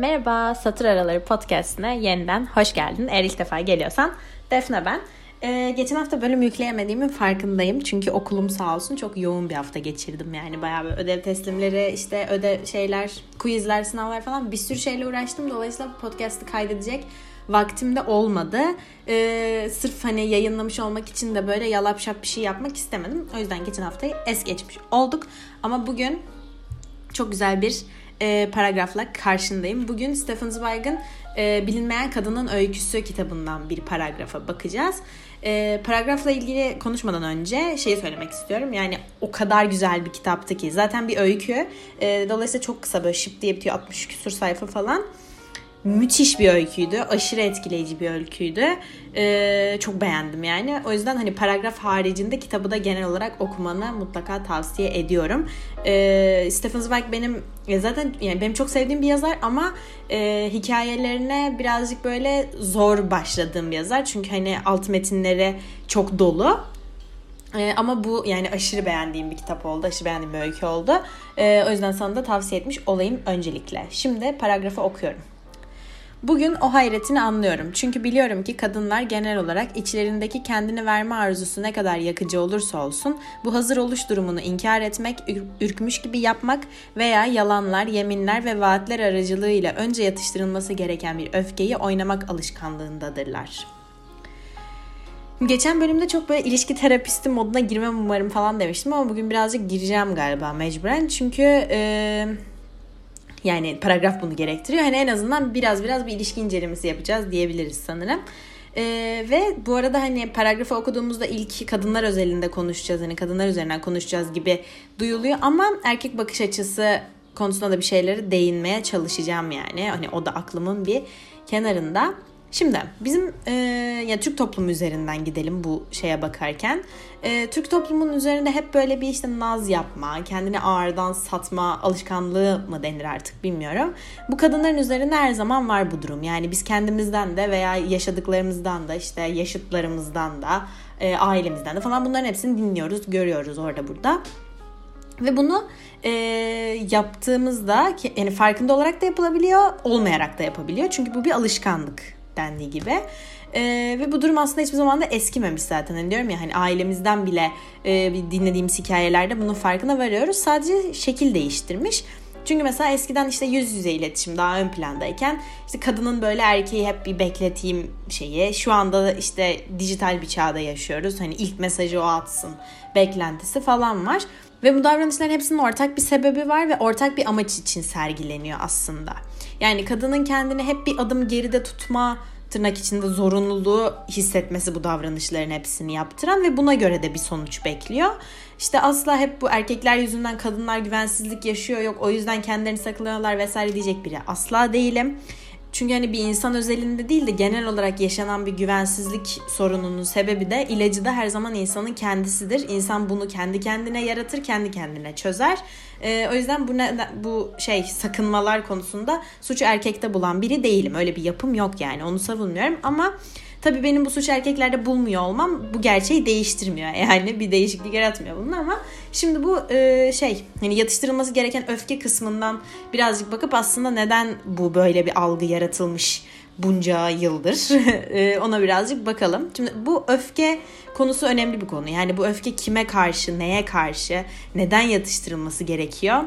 Merhaba, Satır Araları Podcast'ine yeniden hoş geldin. Eğer ilk defa geliyorsan Defne ben. Ee, geçen hafta bölüm yükleyemediğimin farkındayım. Çünkü okulum sağ olsun çok yoğun bir hafta geçirdim. Yani bayağı bir ödev teslimleri, işte ödev şeyler, quizler, sınavlar falan bir sürü şeyle uğraştım. Dolayısıyla podcast'ı kaydedecek vaktim de olmadı. Ee, sırf hani yayınlamış olmak için de böyle yalap şap bir şey yapmak istemedim. O yüzden geçen haftayı es geçmiş olduk. Ama bugün çok güzel bir e, paragrafla karşındayım. Bugün Stephen Zweig'ın e, Bilinmeyen Kadının Öyküsü kitabından bir paragrafa bakacağız. E, paragrafla ilgili konuşmadan önce şeyi söylemek istiyorum. Yani o kadar güzel bir kitaptı ki. Zaten bir öykü. E, dolayısıyla çok kısa böyle şıp diye bitiyor. 60 küsur sayfa falan müthiş bir öyküydü. Aşırı etkileyici bir öyküydü. Ee, çok beğendim yani. O yüzden hani paragraf haricinde kitabı da genel olarak okumanı mutlaka tavsiye ediyorum. Ee, Stephen Zweig benim zaten yani benim çok sevdiğim bir yazar ama e, hikayelerine birazcık böyle zor başladığım bir yazar. Çünkü hani alt metinleri çok dolu. Ee, ama bu yani aşırı beğendiğim bir kitap oldu. Aşırı beğendiğim bir öykü oldu. Ee, o yüzden sana da tavsiye etmiş olayım öncelikle. Şimdi paragrafı okuyorum. Bugün o hayretini anlıyorum. Çünkü biliyorum ki kadınlar genel olarak içlerindeki kendini verme arzusu ne kadar yakıcı olursa olsun bu hazır oluş durumunu inkar etmek, ürkmüş gibi yapmak veya yalanlar, yeminler ve vaatler aracılığıyla önce yatıştırılması gereken bir öfkeyi oynamak alışkanlığındadırlar. Geçen bölümde çok böyle ilişki terapisti moduna girmem umarım falan demiştim ama bugün birazcık gireceğim galiba mecburen. Çünkü... Ee, yani paragraf bunu gerektiriyor. Hani en azından biraz biraz bir ilişki incelemesi yapacağız diyebiliriz sanırım. Ee, ve bu arada hani paragrafı okuduğumuzda ilk kadınlar özelinde konuşacağız. Hani kadınlar üzerinden konuşacağız gibi duyuluyor. Ama erkek bakış açısı konusunda da bir şeyleri değinmeye çalışacağım yani. Hani o da aklımın bir kenarında. Şimdi bizim e, ya Türk toplumu üzerinden gidelim bu şeye bakarken. E, Türk toplumunun üzerinde hep böyle bir işte naz yapma, kendini ağırdan satma alışkanlığı mı denir artık bilmiyorum. Bu kadınların üzerinde her zaman var bu durum. Yani biz kendimizden de veya yaşadıklarımızdan da işte yaşıtlarımızdan da e, ailemizden de falan bunların hepsini dinliyoruz, görüyoruz orada burada. Ve bunu e, yaptığımızda yani farkında olarak da yapılabiliyor, olmayarak da yapabiliyor. Çünkü bu bir alışkanlık dendiği gibi. E, ve bu durum aslında hiçbir zaman da eskimemiş zaten. Hani diyorum ya hani ailemizden bile e, dinlediğimiz hikayelerde bunun farkına varıyoruz. Sadece şekil değiştirmiş. Çünkü mesela eskiden işte yüz yüze iletişim daha ön plandayken işte kadının böyle erkeği hep bir bekleteyim şeyi. Şu anda da işte dijital bir çağda yaşıyoruz. Hani ilk mesajı o atsın beklentisi falan var. Ve bu davranışların hepsinin ortak bir sebebi var ve ortak bir amaç için sergileniyor aslında. Yani kadının kendini hep bir adım geride tutma tırnak içinde zorunluluğu hissetmesi bu davranışların hepsini yaptıran ve buna göre de bir sonuç bekliyor. İşte asla hep bu erkekler yüzünden kadınlar güvensizlik yaşıyor yok o yüzden kendilerini saklanıyorlar vesaire diyecek biri asla değilim. Çünkü hani bir insan özelinde değil de genel olarak yaşanan bir güvensizlik sorununun sebebi de ilacı da her zaman insanın kendisidir. İnsan bunu kendi kendine yaratır, kendi kendine çözer. Ee, o yüzden bu ne, bu şey sakınmalar konusunda suçu erkekte bulan biri değilim. Öyle bir yapım yok yani. Onu savunmuyorum ama Tabii benim bu suç erkeklerde bulmuyor olmam bu gerçeği değiştirmiyor. Yani bir değişiklik yaratmıyor bunun ama şimdi bu e, şey hani yatıştırılması gereken öfke kısmından birazcık bakıp aslında neden bu böyle bir algı yaratılmış bunca yıldır e, ona birazcık bakalım. Şimdi bu öfke konusu önemli bir konu. Yani bu öfke kime karşı, neye karşı, neden yatıştırılması gerekiyor?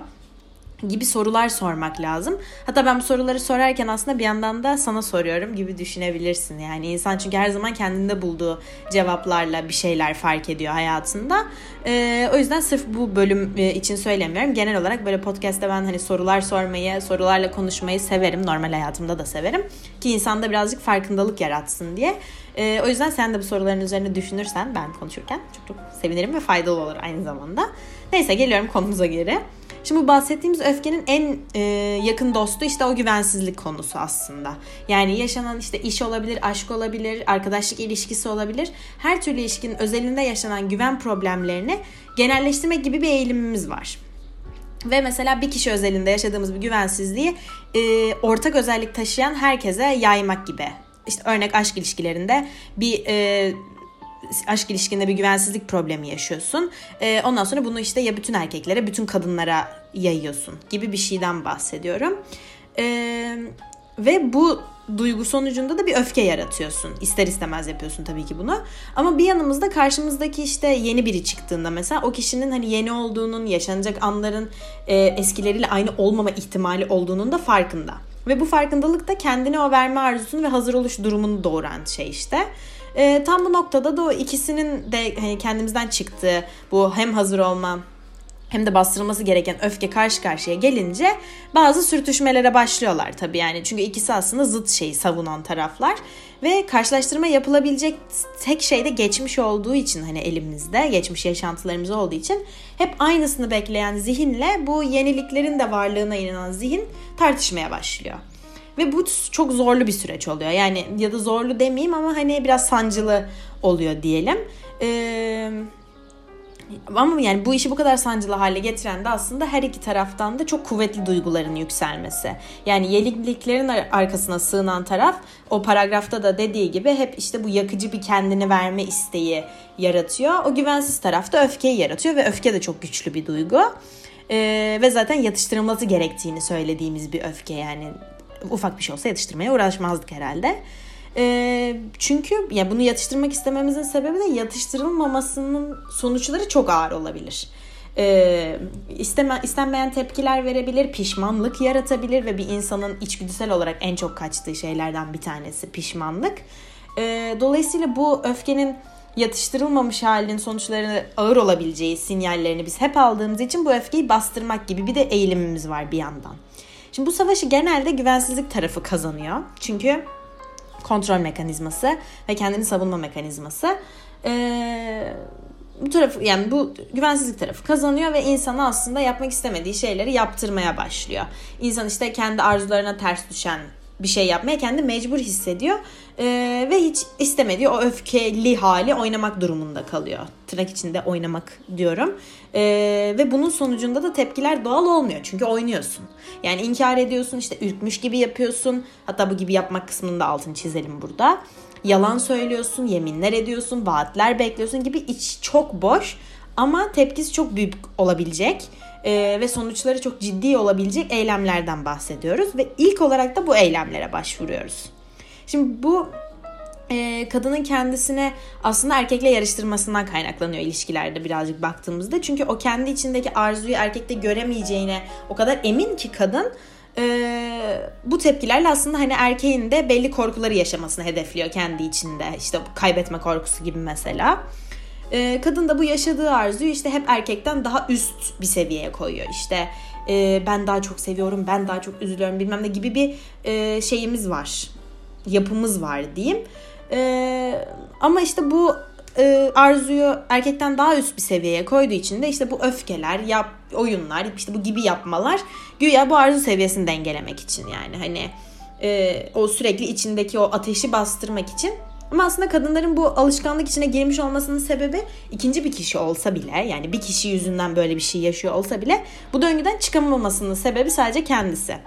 Gibi sorular sormak lazım. Hatta ben bu soruları sorarken aslında bir yandan da sana soruyorum gibi düşünebilirsin. Yani insan çünkü her zaman kendinde bulduğu cevaplarla bir şeyler fark ediyor hayatında. Ee, o yüzden sırf bu bölüm e, için söylemiyorum. Genel olarak böyle podcast'te ben hani sorular sormayı, sorularla konuşmayı severim. Normal hayatımda da severim. Ki insanda birazcık farkındalık yaratsın diye. Ee, o yüzden sen de bu soruların üzerine düşünürsen ben konuşurken çok çok sevinirim ve faydalı olur aynı zamanda. Neyse geliyorum konumuza geri. Şimdi bu bahsettiğimiz öfkenin en e, yakın dostu işte o güvensizlik konusu aslında. Yani yaşanan işte iş olabilir, aşk olabilir, arkadaşlık ilişkisi olabilir. Her türlü ilişkinin özelinde yaşanan güven problemlerini genelleştirmek gibi bir eğilimimiz var. Ve mesela bir kişi özelinde yaşadığımız bir güvensizliği e, ortak özellik taşıyan herkese yaymak gibi. İşte örnek aşk ilişkilerinde bir e, aşk ilişkinde bir güvensizlik problemi yaşıyorsun. E, ondan sonra bunu işte ya bütün erkeklere, bütün kadınlara yayıyorsun gibi bir şeyden bahsediyorum. E, ve bu duygu sonucunda da bir öfke yaratıyorsun. İster istemez yapıyorsun tabii ki bunu. Ama bir yanımızda karşımızdaki işte yeni biri çıktığında mesela o kişinin hani yeni olduğunun, yaşanacak anların e, eskileriyle aynı olmama ihtimali olduğunun da farkında. Ve bu farkındalık da kendine o verme arzusunu ve hazır oluş durumunu doğuran şey işte. E, tam bu noktada da o ikisinin de hani kendimizden çıktığı bu hem hazır olma hem de bastırılması gereken öfke karşı karşıya gelince bazı sürtüşmelere başlıyorlar tabii yani. Çünkü ikisi aslında zıt şeyi savunan taraflar ve karşılaştırma yapılabilecek tek şey de geçmiş olduğu için hani elimizde, geçmiş yaşantılarımız olduğu için hep aynısını bekleyen zihinle bu yeniliklerin de varlığına inanan zihin tartışmaya başlıyor. Ve bu çok zorlu bir süreç oluyor. Yani ya da zorlu demeyeyim ama hani biraz sancılı oluyor diyelim. Eee ama yani bu işi bu kadar sancılı hale getiren de aslında her iki taraftan da çok kuvvetli duyguların yükselmesi. Yani yeniliklerin arkasına sığınan taraf o paragrafta da dediği gibi hep işte bu yakıcı bir kendini verme isteği yaratıyor. O güvensiz tarafta öfkeyi yaratıyor ve öfke de çok güçlü bir duygu. Ee, ve zaten yatıştırılması gerektiğini söylediğimiz bir öfke yani ufak bir şey olsa yatıştırmaya uğraşmazdık herhalde. E, çünkü ya bunu yatıştırmak istememizin sebebi de yatıştırılmamasının sonuçları çok ağır olabilir. E, isteme, istenmeyen tepkiler verebilir, pişmanlık yaratabilir ve bir insanın içgüdüsel olarak en çok kaçtığı şeylerden bir tanesi pişmanlık. E, dolayısıyla bu öfkenin yatıştırılmamış halinin sonuçlarını ağır olabileceği sinyallerini biz hep aldığımız için bu öfkeyi bastırmak gibi bir de eğilimimiz var bir yandan. Şimdi bu savaşı genelde güvensizlik tarafı kazanıyor. Çünkü kontrol mekanizması ve kendini savunma mekanizması. Ee, bu tarafı yani bu güvensizlik tarafı kazanıyor ve insana aslında yapmak istemediği şeyleri yaptırmaya başlıyor. İnsan işte kendi arzularına ters düşen bir şey yapmaya kendi mecbur hissediyor ee, ve hiç istemediği o öfkeli hali oynamak durumunda kalıyor. Tırnak içinde oynamak diyorum. Ee, ve bunun sonucunda da tepkiler doğal olmuyor çünkü oynuyorsun. Yani inkar ediyorsun işte ürkmüş gibi yapıyorsun. Hatta bu gibi yapmak kısmında altını çizelim burada. Yalan söylüyorsun, yeminler ediyorsun, vaatler bekliyorsun gibi iç çok boş ama tepkisi çok büyük olabilecek e, ve sonuçları çok ciddi olabilecek eylemlerden bahsediyoruz ve ilk olarak da bu eylemlere başvuruyoruz. Şimdi bu e, kadının kendisine aslında erkekle yarıştırmasından kaynaklanıyor ilişkilerde birazcık baktığımızda. Çünkü o kendi içindeki arzuyu erkekte göremeyeceğine o kadar emin ki kadın e, bu tepkilerle aslında hani erkeğin de belli korkuları yaşamasını hedefliyor kendi içinde. İşte kaybetme korkusu gibi mesela. E, kadın da bu yaşadığı arzuyu işte hep erkekten daha üst bir seviyeye koyuyor. İşte e, ben daha çok seviyorum, ben daha çok üzülüyorum bilmem ne gibi bir e, şeyimiz var. Yapımız var diyeyim. E, ama işte bu e, arzuyu erkekten daha üst bir seviyeye koyduğu için de işte bu öfkeler, yap, oyunlar, işte bu gibi yapmalar güya bu arzu seviyesini dengelemek için yani hani e, o sürekli içindeki o ateşi bastırmak için ama aslında kadınların bu alışkanlık içine girmiş olmasının sebebi ikinci bir kişi olsa bile yani bir kişi yüzünden böyle bir şey yaşıyor olsa bile bu döngüden çıkamamasının sebebi sadece kendisi.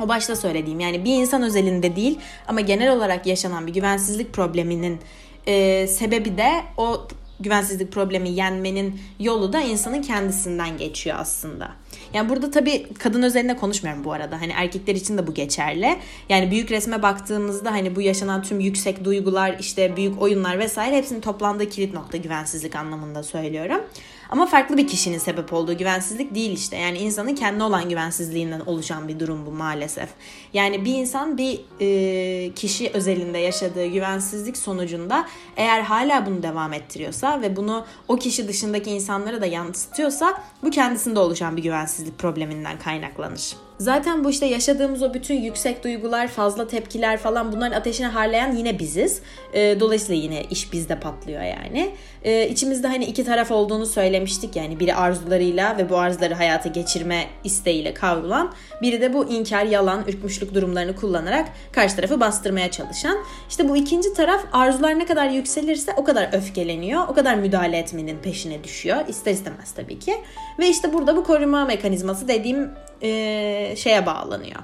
O başta söylediğim yani bir insan özelinde değil ama genel olarak yaşanan bir güvensizlik probleminin e, sebebi de o güvensizlik problemi yenmenin yolu da insanın kendisinden geçiyor aslında. Yani burada tabii kadın özelinde konuşmuyorum bu arada. Hani erkekler için de bu geçerli. Yani büyük resme baktığımızda hani bu yaşanan tüm yüksek duygular, işte büyük oyunlar vesaire hepsinin toplandığı kilit nokta güvensizlik anlamında söylüyorum. Ama farklı bir kişinin sebep olduğu güvensizlik değil işte. Yani insanın kendi olan güvensizliğinden oluşan bir durum bu maalesef. Yani bir insan bir e, kişi özelinde yaşadığı güvensizlik sonucunda eğer hala bunu devam ettiriyorsa ve bunu o kişi dışındaki insanlara da yansıtıyorsa bu kendisinde oluşan bir güvensizlik probleminden kaynaklanır. Zaten bu işte yaşadığımız o bütün yüksek duygular, fazla tepkiler falan bunların ateşini harlayan yine biziz. E, dolayısıyla yine iş bizde patlıyor yani. E, içimizde hani iki taraf olduğunu söylemiştik yani biri arzularıyla ve bu arzuları hayata geçirme isteğiyle kavrulan, biri de bu inkar, yalan, ürkmüşlük durumlarını kullanarak karşı tarafı bastırmaya çalışan. İşte bu ikinci taraf arzular ne kadar yükselirse o kadar öfkeleniyor, o kadar müdahale etmenin peşine düşüyor. İster istemez tabii ki. Ve işte burada bu koruma mekanizması dediğim e, şeye bağlanıyor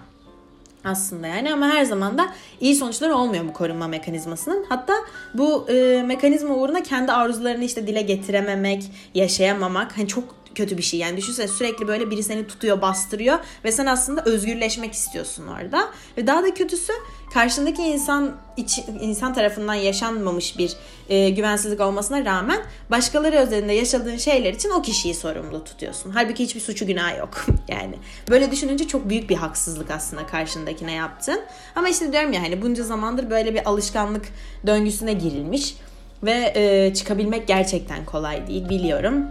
aslında yani ama her zaman da iyi sonuçlar olmuyor bu korunma mekanizmasının. Hatta bu e, mekanizma uğruna kendi arzularını işte dile getirememek, yaşayamamak hani çok kötü bir şey. Yani düşünsene sürekli böyle biri seni tutuyor, bastırıyor ve sen aslında özgürleşmek istiyorsun orada. Ve daha da kötüsü karşındaki insan iç, insan tarafından yaşanmamış bir e, güvensizlik olmasına rağmen başkaları özelinde yaşadığın şeyler için o kişiyi sorumlu tutuyorsun. Halbuki hiçbir suçu günah yok. yani böyle düşününce çok büyük bir haksızlık aslında karşındakine yaptın. Ama işte diyorum ya hani bunca zamandır böyle bir alışkanlık döngüsüne girilmiş ve e, çıkabilmek gerçekten kolay değil biliyorum.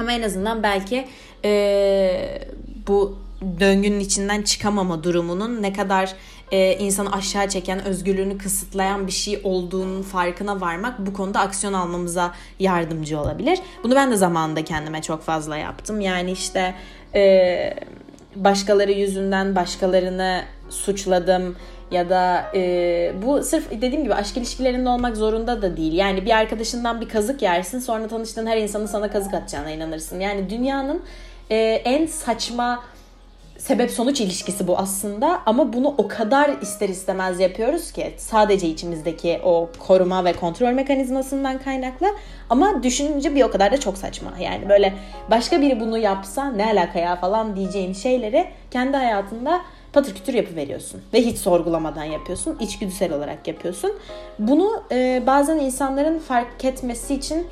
Ama en azından belki e, bu döngünün içinden çıkamama durumunun ne kadar e, insanı aşağı çeken, özgürlüğünü kısıtlayan bir şey olduğunun farkına varmak bu konuda aksiyon almamıza yardımcı olabilir. Bunu ben de zamanında kendime çok fazla yaptım. Yani işte e, başkaları yüzünden başkalarını suçladım ya da e, bu sırf dediğim gibi aşk ilişkilerinde olmak zorunda da değil. Yani bir arkadaşından bir kazık yersin sonra tanıştığın her insanın sana kazık atacağına inanırsın. Yani dünyanın e, en saçma sebep sonuç ilişkisi bu aslında ama bunu o kadar ister istemez yapıyoruz ki sadece içimizdeki o koruma ve kontrol mekanizmasından kaynaklı ama düşününce bir o kadar da çok saçma. Yani böyle başka biri bunu yapsa ne alaka ya falan diyeceğin şeyleri kendi hayatında patır kütür yapıveriyorsun. Ve hiç sorgulamadan yapıyorsun. içgüdüsel olarak yapıyorsun. Bunu e, bazen insanların fark etmesi için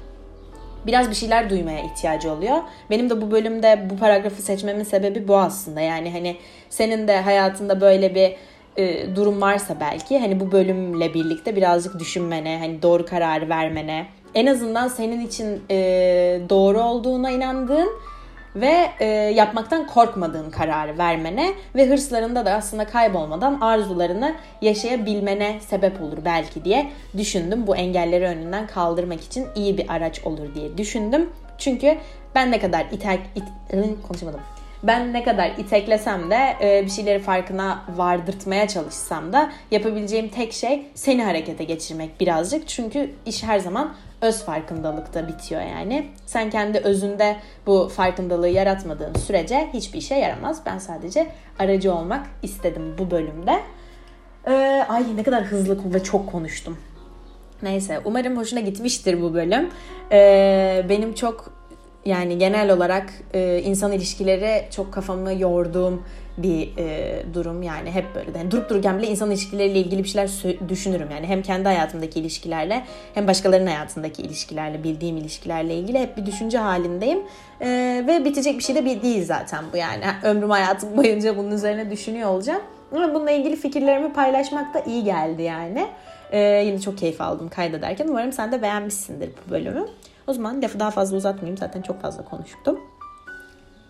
biraz bir şeyler duymaya ihtiyacı oluyor. Benim de bu bölümde bu paragrafı seçmemin sebebi bu aslında. Yani hani senin de hayatında böyle bir e, durum varsa belki hani bu bölümle birlikte birazcık düşünmene, hani doğru kararı vermene, en azından senin için e, doğru olduğuna inandığın ve e, yapmaktan korkmadığın kararı vermene ve hırslarında da aslında kaybolmadan arzularını yaşayabilmene sebep olur belki diye düşündüm. Bu engelleri önünden kaldırmak için iyi bir araç olur diye düşündüm. Çünkü ben ne kadar iter, it, konuşamadım. Ben ne kadar iteklesem de e, bir şeyleri farkına vardırtmaya çalışsam da yapabileceğim tek şey seni harekete geçirmek birazcık. Çünkü iş her zaman öz farkındalıkta bitiyor yani. Sen kendi özünde bu farkındalığı yaratmadığın sürece hiçbir işe yaramaz. Ben sadece aracı olmak istedim bu bölümde. Ee, ay ne kadar hızlı ve çok konuştum. Neyse umarım hoşuna gitmiştir bu bölüm. Ee, benim çok yani genel olarak e, insan ilişkileri çok kafamı yorduğum bir e, durum. Yani hep böyle yani durup dururken bile insan ilişkileriyle ilgili bir şeyler düşünürüm. Yani hem kendi hayatımdaki ilişkilerle hem başkalarının hayatındaki ilişkilerle bildiğim ilişkilerle ilgili hep bir düşünce halindeyim. E, ve bitecek bir şey de değil zaten bu yani. Ömrüm hayatım boyunca bunun üzerine düşünüyor olacağım. Ama bununla ilgili fikirlerimi paylaşmak da iyi geldi yani. E, yine çok keyif aldım kaydederken. Umarım sen de beğenmişsindir bu bölümü. O zaman lafı daha fazla uzatmayayım. Zaten çok fazla konuştum.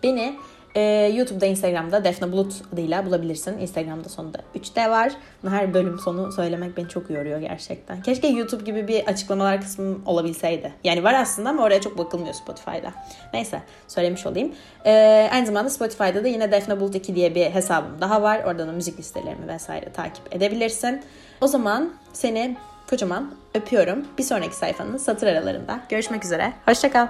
Beni ee, YouTube'da, Instagram'da Defne Bulut adıyla bulabilirsin. Instagram'da sonunda 3D var. Her bölüm sonu söylemek beni çok yoruyor gerçekten. Keşke YouTube gibi bir açıklamalar kısmı olabilseydi. Yani var aslında ama oraya çok bakılmıyor Spotify'da. Neyse söylemiş olayım. Ee, aynı zamanda Spotify'da da yine Defne Bulut 2 diye bir hesabım daha var. Oradan da müzik listelerimi vesaire takip edebilirsin. O zaman seni kocaman öpüyorum. Bir sonraki sayfanın satır aralarında. Görüşmek üzere. Hoşçakal.